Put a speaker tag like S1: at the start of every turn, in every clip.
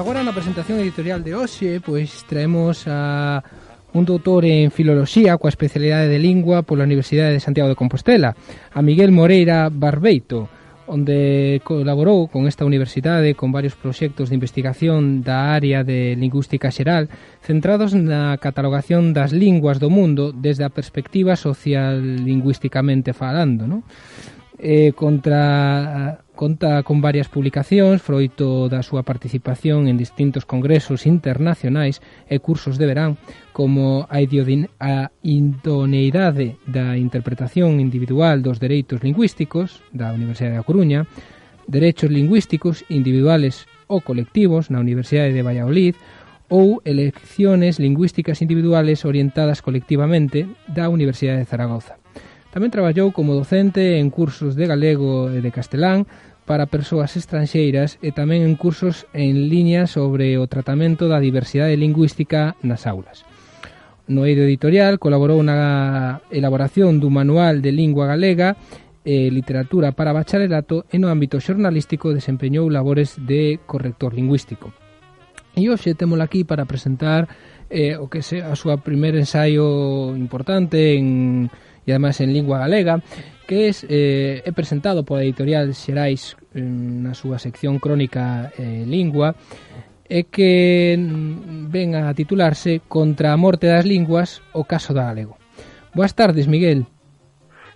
S1: agora na presentación editorial de hoxe pois traemos a un doutor en filoloxía coa especialidade de lingua pola Universidade de Santiago de Compostela, a Miguel Moreira Barbeito, onde colaborou con esta universidade con varios proxectos de investigación da área de lingüística xeral centrados na catalogación das linguas do mundo desde a perspectiva social lingüísticamente falando, non? Eh, contra Conta con varias publicacións froito da súa participación en distintos congresos internacionais e cursos de verán como a, a indoneidade da interpretación individual dos dereitos lingüísticos da Universidade da Coruña, derechos lingüísticos individuales ou colectivos na Universidade de Valladolid ou elecciones lingüísticas individuales orientadas colectivamente da Universidade de Zaragoza. Tamén traballou como docente en cursos de galego e de castelán, para persoas estranxeiras e tamén en cursos en liña sobre o tratamento da diversidade lingüística nas aulas. No eido editorial colaborou na elaboración dun Manual de Lingua Galega e Literatura para Bacharelato e no ámbito xornalístico desempeñou labores de corrector lingüístico. E hoxe temos aquí para presentar eh, o que se a súa primer ensaio importante en, e además en lingua galega que es, eh, é presentado pola editorial Xerais na súa sección crónica eh, Lingua e que mm, ven a titularse Contra a morte das linguas, o caso da galego. Boas tardes, Miguel.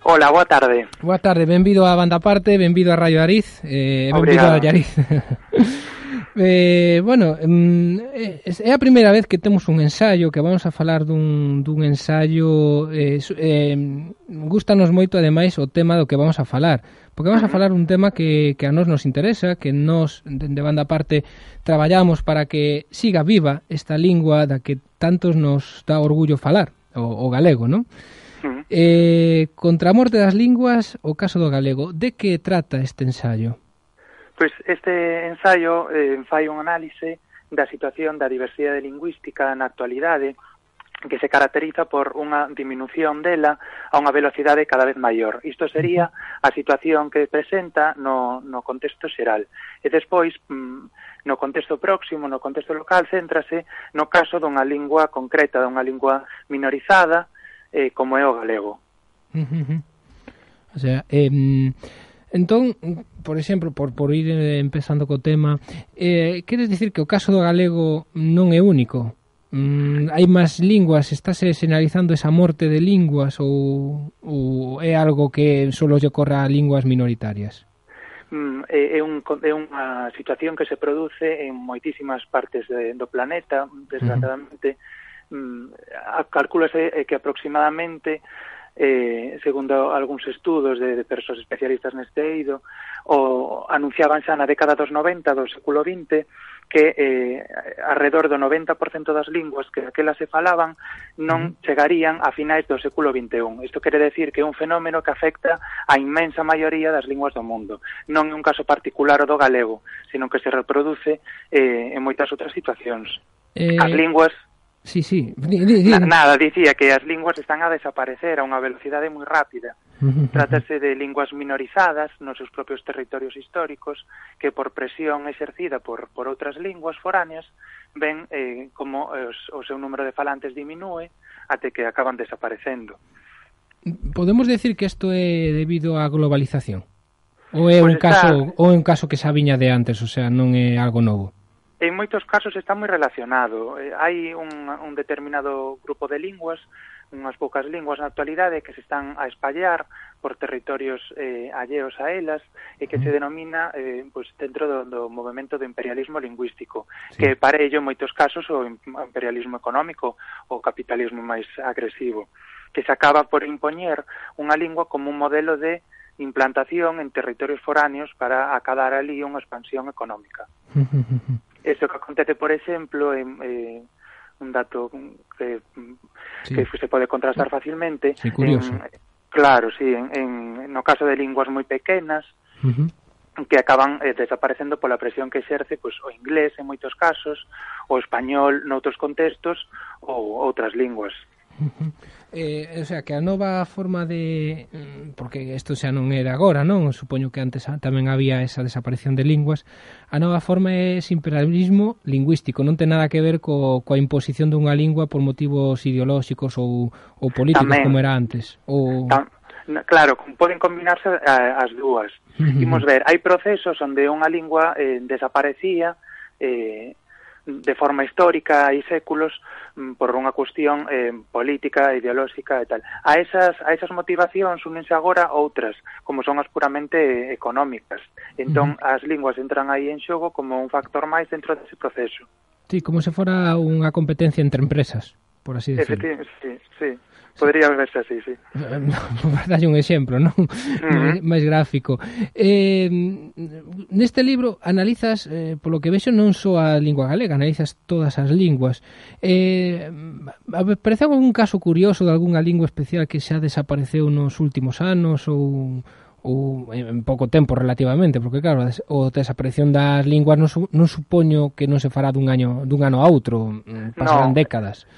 S2: Hola, boa tarde.
S1: Boa tarde, benvido a Banda Parte, benvido a Radio Ariz, eh, benvido a Yariz. Eh, bueno, eh, é a primeira vez que temos un ensaio que vamos a falar dun, dun ensaio eh, eh, gustanos moito ademais o tema do que vamos a falar porque vamos a falar un tema que, que a nós nos interesa que nós, de banda parte traballamos para que siga viva esta lingua da que tantos nos dá orgullo falar o, o galego, non? Eh, contra a morte das linguas, o caso do galego, de que trata este ensaio?
S2: Pois este ensaio eh, fai un análise da situación da diversidade lingüística na actualidade que se caracteriza por unha diminución dela a unha velocidade cada vez maior. Isto sería a situación que presenta no, no contexto xeral. E despois, mm, no contexto próximo, no contexto local, céntrase no caso dunha lingua concreta, dunha lingua minorizada, eh, como é o galego.
S1: Uh -huh. O sea, eh, entón, por exemplo, por, por ir eh, empezando co tema, eh, queres dicir que o caso do galego non é único? Mm, hai máis linguas, estáse señalizando esa morte de linguas ou, ou é algo que solo lle ocorra a linguas minoritarias?
S2: Mm, é, un, é unha situación que se produce en moitísimas partes de, do planeta, desgraciadamente, uh mm, -huh. calculase eh, que aproximadamente eh, segundo algúns estudos de, de persoas especialistas neste eido, o anunciaban xa na década dos 90 do século XX que eh, alrededor do 90% das linguas que aquela se falaban non chegarían a finais do século XXI. Isto quere decir que é un fenómeno que afecta a inmensa maioría das linguas do mundo. Non é un caso particular o do galego, sino que se reproduce eh, en moitas outras situacións. Eh... As linguas
S1: Sí, sí.
S2: Na, nada, dicía que as linguas están a desaparecer a unha velocidade moi rápida. Trátase de linguas minorizadas nos seus propios territorios históricos que por presión exercida por, por outras linguas foráneas ven eh, como eh, os, o seu número de falantes diminúe até que acaban desaparecendo.
S1: Podemos decir que isto é debido á globalización? Ou é pues un está... caso ou é un caso que xa viña de antes, o sea, non é algo novo?
S2: En moitos casos está moi relacionado. Eh, hai un, un determinado grupo de linguas unhas poucas linguas na actualidade que se están a espallar por territorios eh, alleos a elas e que se denomina eh, pues, dentro do, do movimento do imperialismo lingüístico, sí. que para ello en moitos casos o imperialismo económico o capitalismo máis agresivo, que se acaba por impoñer unha lingua como un modelo de implantación en territorios foráneos para acadar ali unha expansión económica. Eso que acontece, por exemplo, en, eh, un dato que, sí. que se pode contrastar facilmente.
S1: Sí, curioso.
S2: En, claro, sí, en, en, no caso de linguas moi pequenas, uh -huh que acaban eh, desaparecendo pola presión que exerce pois, o inglés en moitos casos, o español noutros contextos ou outras linguas.
S1: Uh -huh eh, o sea, que a nova forma de... Mm, porque isto xa non era agora, non? Supoño que antes ah, tamén había esa desaparición de linguas. A nova forma é imperialismo lingüístico, non ten nada que ver co, coa imposición dunha lingua por motivos ideolóxicos ou, ou políticos tamén, como era antes. Ou...
S2: Tam, claro, poden combinarse eh, as dúas. Imos ver, hai procesos onde unha lingua eh, desaparecía eh, de forma histórica e séculos mm, por unha cuestión eh, política, ideolóxica e tal. A esas, a esas motivacións únense agora outras, como son as puramente económicas. Entón, as linguas entran aí en xogo como un factor máis dentro dese proceso.
S1: Sí, como se fora unha competencia entre empresas, por así
S2: decirlo. Sí, sí, sí. Podría verse así, sí.
S1: Para un exemplo, non? Uh -huh. Máis gráfico. Eh, neste libro analizas, eh, polo que vexo, non só a lingua galega, analizas todas as linguas. Eh, parece algún caso curioso de algunha lingua especial que xa desapareceu nos últimos anos ou ou en pouco tempo relativamente, porque claro, o desaparición das linguas non, su, non supoño que non se fará dun año dun ano a outro, pasarán mm, no, décadas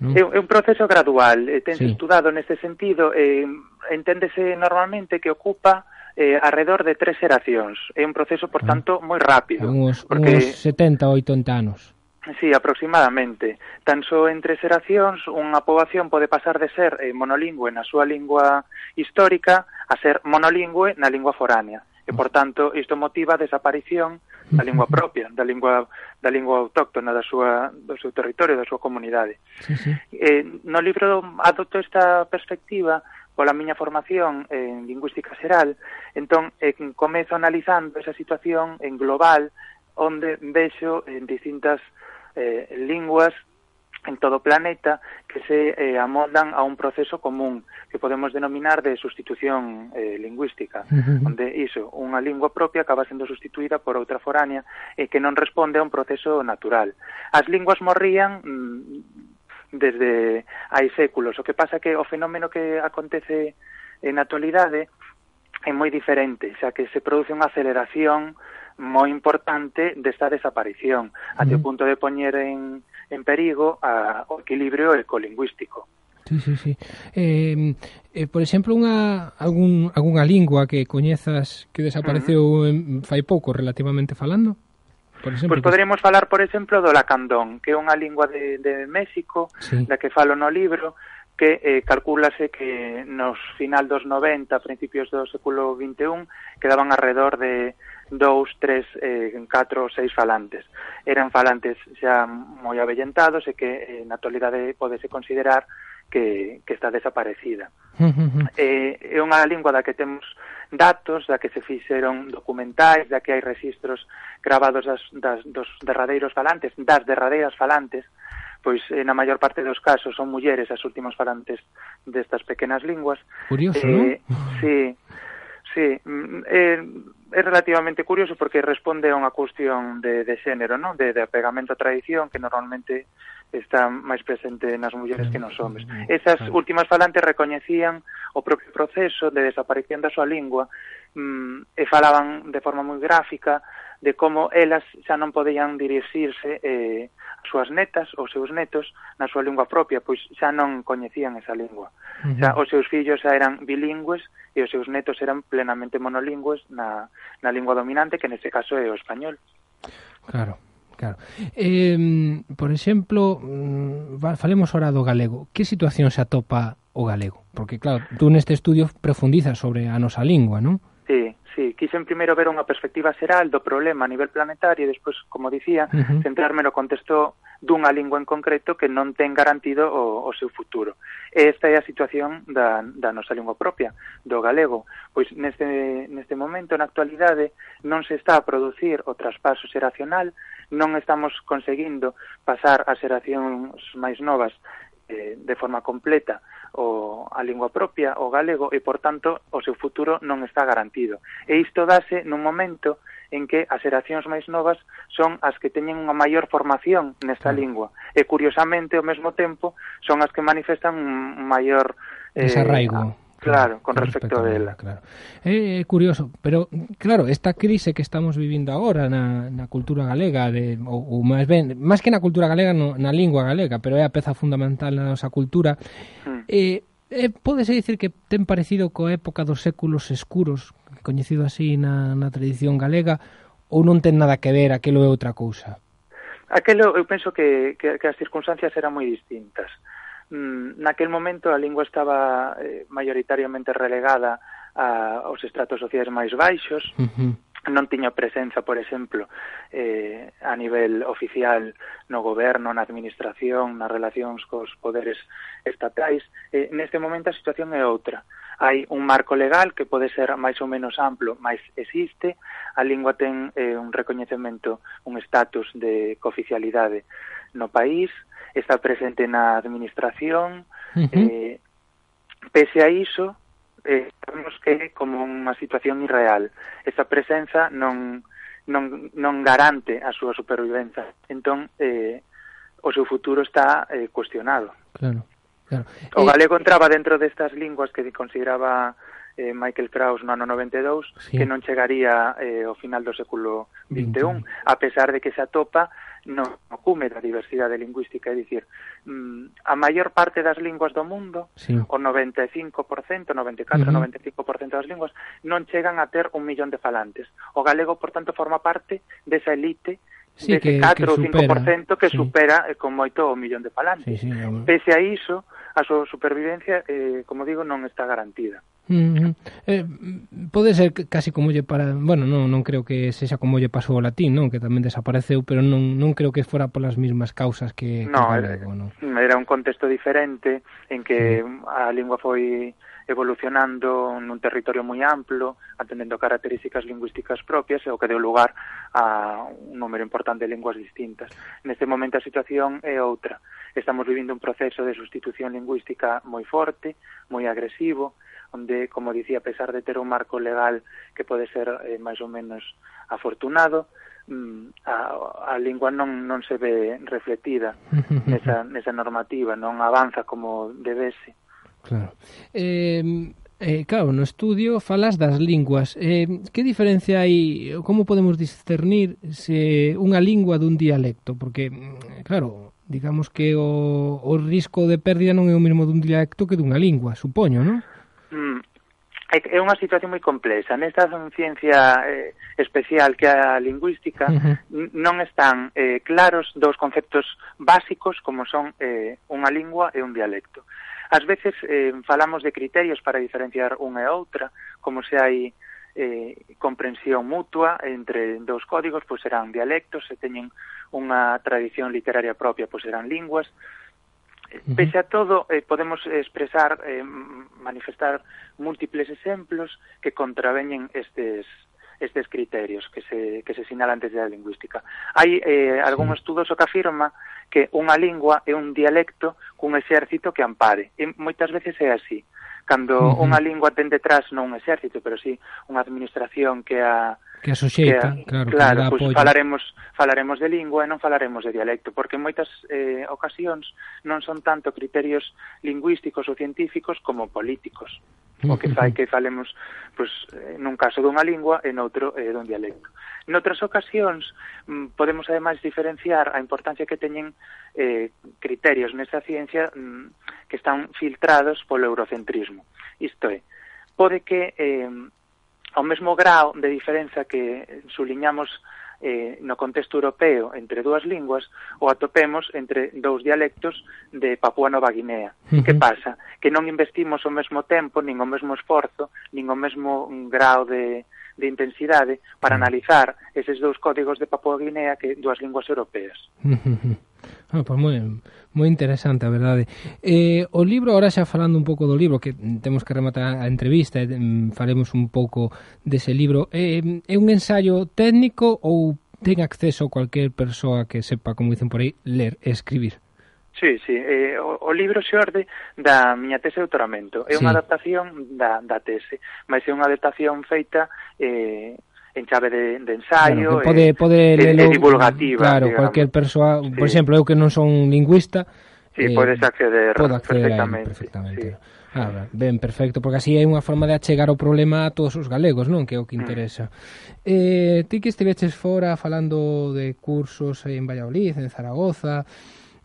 S2: non? É, é un proceso gradual, eh, tense sí. estudado neste sentido, eh, enténdese normalmente que ocupa eh, alrededor de tres eracións. É un proceso, por ah. tanto, moi rápido.
S1: Uns, porque... uns 70 ou 80 anos.
S2: Sí, aproximadamente. Tan só en tres eracións unha poboación pode pasar de ser eh, monolingüe na súa lingua histórica a ser monolingüe na lingua foránea. E, por ah. tanto, isto motiva a desaparición da lingua propia, da lingua da lingua autóctona da súa do seu territorio, da súa comunidade. Sí, sí. Eh, no libro adopto esta perspectiva pola miña formación en lingüística xeral, entón eh, comezo analizando esa situación en global onde vexo en distintas eh, linguas en todo o planeta que se eh, amoldan a un proceso común que podemos denominar de sustitución eh, lingüística, uh -huh. onde iso, unha lingua propia acaba sendo sustituída por outra foránea e eh, que non responde a un proceso natural. As linguas morrían mm, desde hai séculos, o que pasa que o fenómeno que acontece en actualidade é moi diferente, xa que se produce unha aceleración moi importante desta desaparición, uh -huh. até o punto de poñer en en perigo a, o equilibrio ecolingüístico.
S1: Sí, sí, sí. Eh, eh, por exemplo, unha algún, algunha lingua que coñezas que desapareceu uh -huh. en, fai pouco relativamente falando?
S2: Por exemplo, pues pues que... falar, por exemplo, do lacandón, que é unha lingua de, de México, sí. da que falo no libro, que eh, calculase que nos final dos 90, principios do século XXI, quedaban alrededor de dous, tres, eh, catro, seis falantes. Eran falantes xa moi avellentados e que eh, na actualidade podese considerar que, que está desaparecida. eh, é unha lingua da que temos datos, da que se fixeron documentais, da que hai registros gravados das, das, dos derradeiros falantes, das derradeiras falantes, pois eh, na maior parte dos casos son mulleres as últimas falantes destas pequenas linguas.
S1: Curioso, eh,
S2: non? Sí, sí. Mm, eh, é relativamente curioso porque responde a unha cuestión de, de xénero, non? De, de apegamento a tradición que normalmente está máis presente nas mulleres que nos homes. Esas últimas falantes recoñecían o propio proceso de desaparición da súa lingua mm, e falaban de forma moi gráfica de como elas xa non podían dirixirse eh, súas netas ou seus netos na súa lingua propia, pois xa non coñecían esa lingua. Uh -huh. Xa, os seus fillos xa eran bilingües e os seus netos eran plenamente monolingües na, na lingua dominante, que neste caso é o español.
S1: Claro, claro. Eh, por exemplo, mm, falemos ora do galego. Que situación se atopa o galego? Porque, claro, tú neste estudio profundizas sobre a nosa lingua, non?
S2: Sí. Sí, quixen primeiro ver unha perspectiva xeral do problema a nivel planetario e despois, como dicía, uh -huh. centrarme no contexto dunha lingua en concreto que non ten garantido o, o seu futuro. E esta é a situación da, da nosa lingua propia, do galego. Pois neste, neste momento, na actualidade, non se está a producir o traspaso xeracional, non estamos conseguindo pasar a xeracións máis novas eh, de forma completa o a lingua propia, o galego, e, por tanto, o seu futuro non está garantido. E isto dase nun momento en que as xeracións máis novas son as que teñen unha maior formación nesta lingua. E curiosamente ao mesmo tempo son as que manifestan un maior
S1: eh, desarraigo.
S2: Claro, con, con respecto, respecto, a ela.
S1: Claro. É eh, curioso, pero claro, esta crise que estamos vivindo agora na, na cultura galega, de, ou, ou máis ben, máis que na cultura galega, no, na lingua galega, pero é a peza fundamental na nosa cultura, mm. eh, eh, pódese dicir que ten parecido coa época dos séculos escuros, coñecido así na, na tradición galega, ou non ten nada que ver, aquilo é outra cousa?
S2: Aquelo, eu penso que, que, que as circunstancias eran moi distintas. Mm, naquel momento a lingua estaba eh, maioritariamente relegada a, aos estratos sociais máis baixos, uh -huh. non tiña presenza, por exemplo, eh, a nivel oficial no goberno, na administración, nas relacións cos poderes estatais. Eh, neste momento a situación é outra. Hai un marco legal que pode ser máis ou menos amplo, mas existe. A lingua ten eh, un recoñecemento, un estatus de cooficialidade no país, está presente na administración uh -huh. eh, pese a iso eh, sabemos que é como unha situación irreal esa presenza non, non, non garante a súa supervivencia entón eh, o seu futuro está eh, cuestionado
S1: claro, claro.
S2: o galego entraba dentro destas linguas que consideraba eh, Michael Krauss no ano 92 sí. que non chegaría eh, ao final do século XXI, a pesar de que se atopa no cume da diversidade lingüística, é dicir, mm, a maior parte das linguas do mundo, sí. o 95%, 94, uh -huh. 95% das linguas, non chegan a ter un millón de falantes. O galego, por tanto, forma parte desa elite sí, dese que, 4 ou 5% que sí. supera eh, con moito o millón de falantes. Sí, sí, Pese a iso, a súa supervivencia, eh, como digo, non está garantida.
S1: Mm -hmm. eh, pode ser casi como lle para, bueno, non non creo que sexa como lle pasou ao latín, non, que tamén desapareceu, pero non non creo que fora polas mesmas causas que
S2: No,
S1: que
S2: era, algo, non? era un contexto diferente en que sí. a lingua foi evolucionando nun territorio moi amplo, atendendo características lingüísticas propias e o que deu lugar a un número importante de linguas distintas. Neste momento a situación é outra. Estamos vivindo un proceso de sustitución lingüística moi forte, moi agresivo, onde, como dicía, a pesar de ter un marco legal que pode ser eh, máis ou menos afortunado, mm, a, a lingua non, non se ve refletida nesa, nesa normativa, non avanza como debese.
S1: Claro. Eh, Eh, claro, no estudio falas das linguas. Eh, que diferencia hai, como podemos discernir se unha lingua dun dialecto? Porque, mm, claro, digamos que o, o risco de pérdida non é o mesmo dun dialecto que dunha lingua, supoño, non?
S2: Mm é unha situación moi complexa. Nesta ciencia eh, especial que é a lingüística, uh -huh. non están eh, claros dous conceptos básicos como son eh, unha lingua e un dialecto. Ás veces eh, falamos de criterios para diferenciar unha e outra, como se hai eh, comprensión mutua entre dous códigos, pois serán dialectos, se teñen unha tradición literaria propia, pois serán linguas, Pese a todo, eh, podemos expresar, eh, manifestar múltiples exemplos que contraveñen estes estes criterios que se, que se sinalan desde a lingüística. Hai eh, algún estudoso que afirma que unha lingua é un dialecto cun exército que ampare. E moitas veces é así. Uh cando uh -huh. unha lingua ten detrás non un exército, pero sí unha administración que a
S1: que a soxeita, que claro,
S2: claro que pois, pues, falaremos falaremos de lingua e non falaremos de dialecto, porque en moitas eh, ocasións non son tanto criterios lingüísticos ou científicos como políticos o que fai que falemos pois, nun caso dunha lingua e noutro eh, dun dialecto. Noutras ocasións mm, podemos ademais diferenciar a importancia que teñen eh, criterios nesta ciencia mm, que están filtrados polo eurocentrismo. Isto é, pode que eh, ao mesmo grau de diferenza que suliñamos eh, no contexto europeo entre dúas linguas o atopemos entre dous dialectos de Papúa Nova Guinea. Uh -huh. Que pasa? Que non investimos o mesmo tempo, nin o mesmo esforzo, nin o mesmo grau de, de intensidade para analizar eses dous códigos de Papúa Guinea que dúas linguas europeas.
S1: Uh -huh. Ah, pois moi, moi interesante, a verdade. Eh, o libro, ahora xa falando un pouco do libro, que temos que rematar a entrevista, e, mm, faremos un pouco dese libro, eh, é un ensaio técnico ou ten acceso cualquier persoa que sepa, como dicen por aí, ler e escribir?
S2: Sí, sí, eh, o, o libro se orde da miña tese de doutoramento. É sí. unha adaptación da, da tese, mas é unha adaptación feita eh, en chave de, de ensaio
S1: bueno, pode,
S2: eh,
S1: pode
S2: e, lelo, e divulgativa
S1: claro, digamos. cualquier persoa, sí. por exemplo, eu que non son lingüista
S2: sí, eh, podes acceder,
S1: podo acceder
S2: perfectamente,
S1: perfectamente.
S2: Sí.
S1: Ah, ben, perfecto, porque así hai unha forma de achegar o problema a todos os galegos, non? Que é o que mm. interesa. Mm. Eh, ti que estiveches fora falando de cursos en Valladolid, en Zaragoza,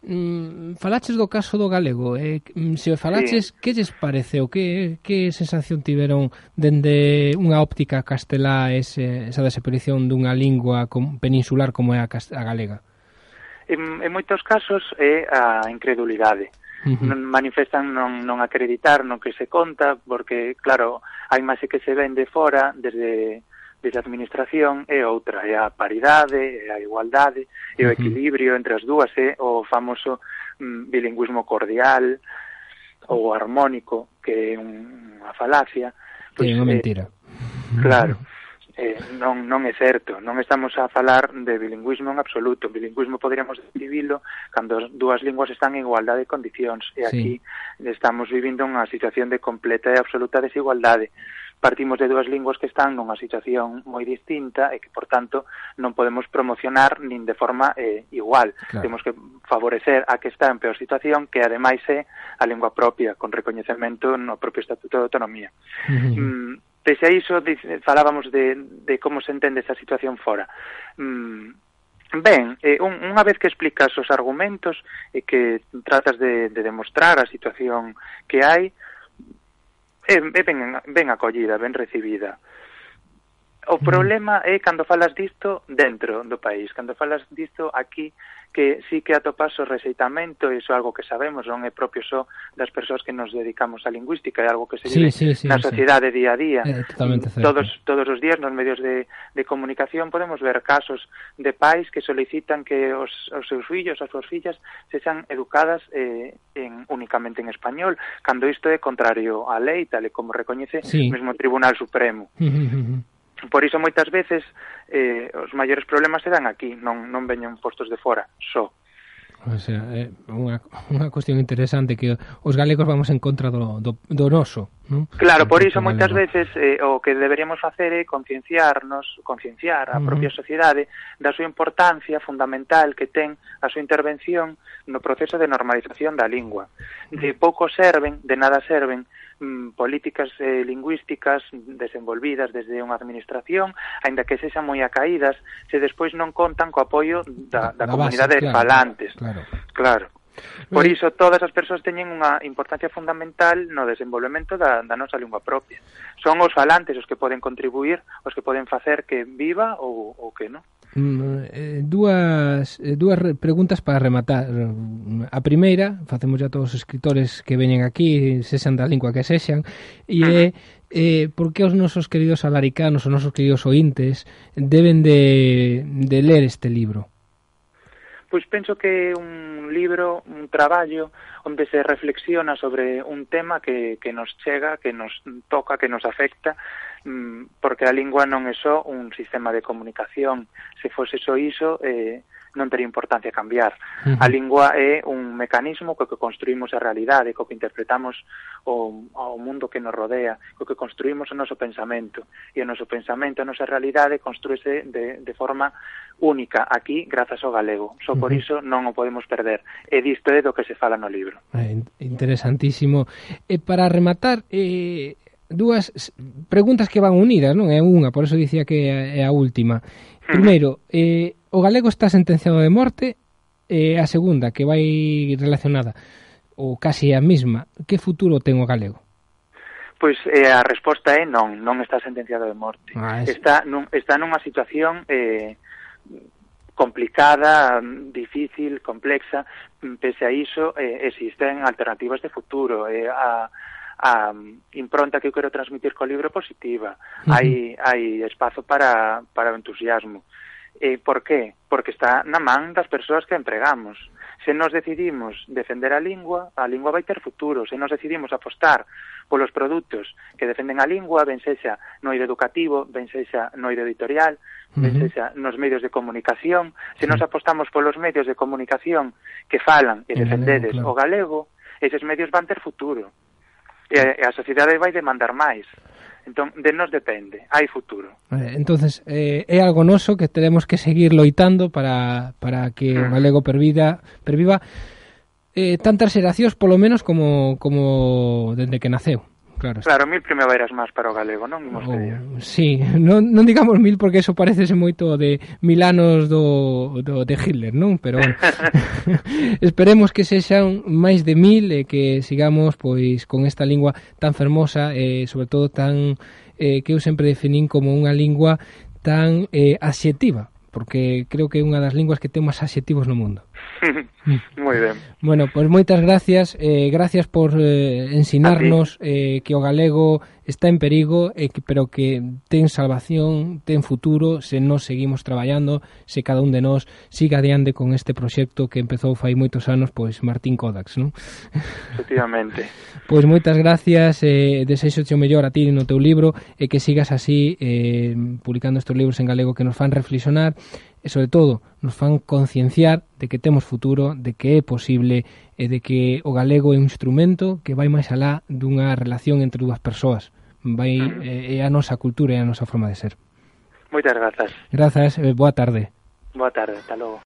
S1: mm, falaches do caso do galego, eh, mm, se o falaches, sí. que lles pareceu? Que, que sensación tiveron dende unha óptica castelá ese, esa desaparición dunha lingua com, peninsular como é a, a galega?
S2: En, en moitos casos é a incredulidade. Uh -huh. non manifestan non, non acreditar no que se conta, porque, claro, a imaxe que se ven de fora, desde desa administración é outra, é a paridade, é a igualdade, é o equilibrio entre as dúas, é o famoso mm, bilingüismo cordial ou harmónico, que é unha falacia.
S1: Pois, é unha eh, mentira.
S2: Eh, claro. Eh, non, non é certo, non estamos a falar de bilingüismo en absoluto. Bilingüismo poderíamos describilo cando as dúas linguas están en igualdade de condicións. E aquí sí. estamos vivindo unha situación de completa e absoluta desigualdade partimos de dúas linguas que están nunha situación moi distinta e que, por tanto, non podemos promocionar nin de forma eh, igual. Claro. Temos que favorecer a que está en peor situación que, ademais, é a lingua propia, con recoñecemento no propio Estatuto de Autonomía. Uh -huh. mm, pese a iso, falábamos de, de como se entende esa situación fora. Mm, Ben, eh, un, unha vez que explicas os argumentos e eh, que tratas de, de demostrar a situación que hai, Eh, é, é ben, ben acollida, ben recibida. O problema é cando falas disto dentro do país, cando falas disto aquí que sí que atopas o rexeitamento, iso é algo que sabemos, non é propio só das persoas que nos dedicamos á lingüística, é algo que se vive
S1: sí, sí, sí,
S2: na sociedade sí. día a día.
S1: É,
S2: todos todos os días nos medios de, de comunicación podemos ver casos de pais que solicitan que os, os seus fillos, as súas fillas, sexan educadas eh, en, únicamente en español, cando isto é contrario á lei, tal e como recoñece sí. o mesmo Tribunal Supremo. Uh -huh, uh -huh. Por iso moitas veces eh, os maiores problemas se dan aquí, non, non veñen postos de fora, só.
S1: Pois o sea, é unha, unha cuestión interesante que os galegos vamos en contra do, do, do noso. Non?
S2: Claro, por iso moitas veces eh, o que deberíamos facer é concienciarnos, concienciar a propia uh -huh. sociedade da súa importancia fundamental que ten a súa intervención no proceso de normalización da lingua. De pouco serven, de nada serven mm, políticas eh, lingüísticas desenvolvidas desde unha administración, aínda que sexan moi acaídas, se despois non contan co apoio da, da, da comunidade base, claro, falantes.
S1: Claro.
S2: claro. Por eh, iso todas as persoas teñen unha importancia fundamental no desenvolvemento da, da nosa lingua propia. Son os falantes os que poden contribuir, os que poden facer que viva ou, ou que non.
S1: Mm, eh, dúas, eh, dúas preguntas para rematar. A primeira, facemos a todos os escritores que veñen aquí, sexan da lingua que sexan, e é eh, por que os nosos queridos alaricanos, os nosos queridos ointes, deben de, de ler este libro?
S2: Pois penso que é un libro, un traballo onde se reflexiona sobre un tema que, que nos chega, que nos toca, que nos afecta Mm, porque a lingua non é só un sistema de comunicación. Se fose só iso, eh, non tería importancia cambiar. Uh -huh. A lingua é un mecanismo co que construímos a realidade, co que interpretamos o, o mundo que nos rodea, co que construímos o noso pensamento. E o noso pensamento, a nosa realidade, construíse de, de forma única aquí, grazas ao galego. Só por uh -huh. iso non o podemos perder. E disto é do que se fala no libro.
S1: Eh, interesantísimo. E para rematar, eh, dúas preguntas que van unidas, non? É unha, por eso dicía que é a última. Hmm. Primeiro, eh, o galego está sentenciado de morte, e eh, a segunda, que vai relacionada, ou casi a mesma, que futuro ten o galego?
S2: Pois eh, a resposta é non, non está sentenciado de morte. Ah, es... está, nun, está nunha situación eh, complicada, difícil, complexa, pese a iso eh, existen alternativas de futuro. Eh, a, a mm, impronta que eu quero transmitir co libro positiva. Uh -huh. Hai hai espazo para para o entusiasmo. E por qué? Porque está na man das persoas que empregamos. Se nos decidimos defender a lingua, a lingua vai ter futuro. Se nos decidimos apostar polos produtos que defenden a lingua, ben sexa no eido educativo, ben sexa no eido editorial, ben uh -huh. sexa nos medios de comunicación, se nos apostamos polos medios de comunicación que falan e defendedes claro. o galego, eses medios van ter futuro e, e a sociedade vai demandar máis. Entón, de nos depende, hai futuro.
S1: Eh, entonces eh, é algo noso que tenemos que seguir loitando para, para que mm. o galego pervida, perviva eh, tantas xeracións, polo menos, como, como dende que naceu. Claro,
S2: claro mil primaveiras máis para o galego, non? Imos oh,
S1: sí, non, non digamos mil porque eso parece moito de mil anos do, do, de Hitler, non? Pero bueno, esperemos que sexan máis de mil e que sigamos pois con esta lingua tan fermosa e sobre todo tan eh, que eu sempre definín como unha lingua tan eh, adxetiva, porque creo que é unha das linguas que ten máis adxetivos no mundo.
S2: moi ben.
S1: Bueno, pois pues moitas gracias, eh, gracias por eh, ensinarnos eh, que o galego está en perigo, eh, que, pero que ten salvación, ten futuro, se nos seguimos traballando, se cada un de nós siga adiante con este proxecto que empezou fai moitos anos, pois Martín Kodax, non?
S2: Efectivamente.
S1: pois moitas gracias, eh, desexo o mellor a ti no teu libro, e eh, que sigas así eh, publicando estes libros en galego que nos fan reflexionar, e sobre todo nos fan concienciar de que temos futuro, de que é posible e de que o galego é un instrumento que vai máis alá dunha relación entre dúas persoas. Vai, eh, é a nosa cultura, e a nosa forma de ser.
S2: Moitas grazas.
S1: Grazas, boa tarde.
S2: Boa tarde, hasta logo.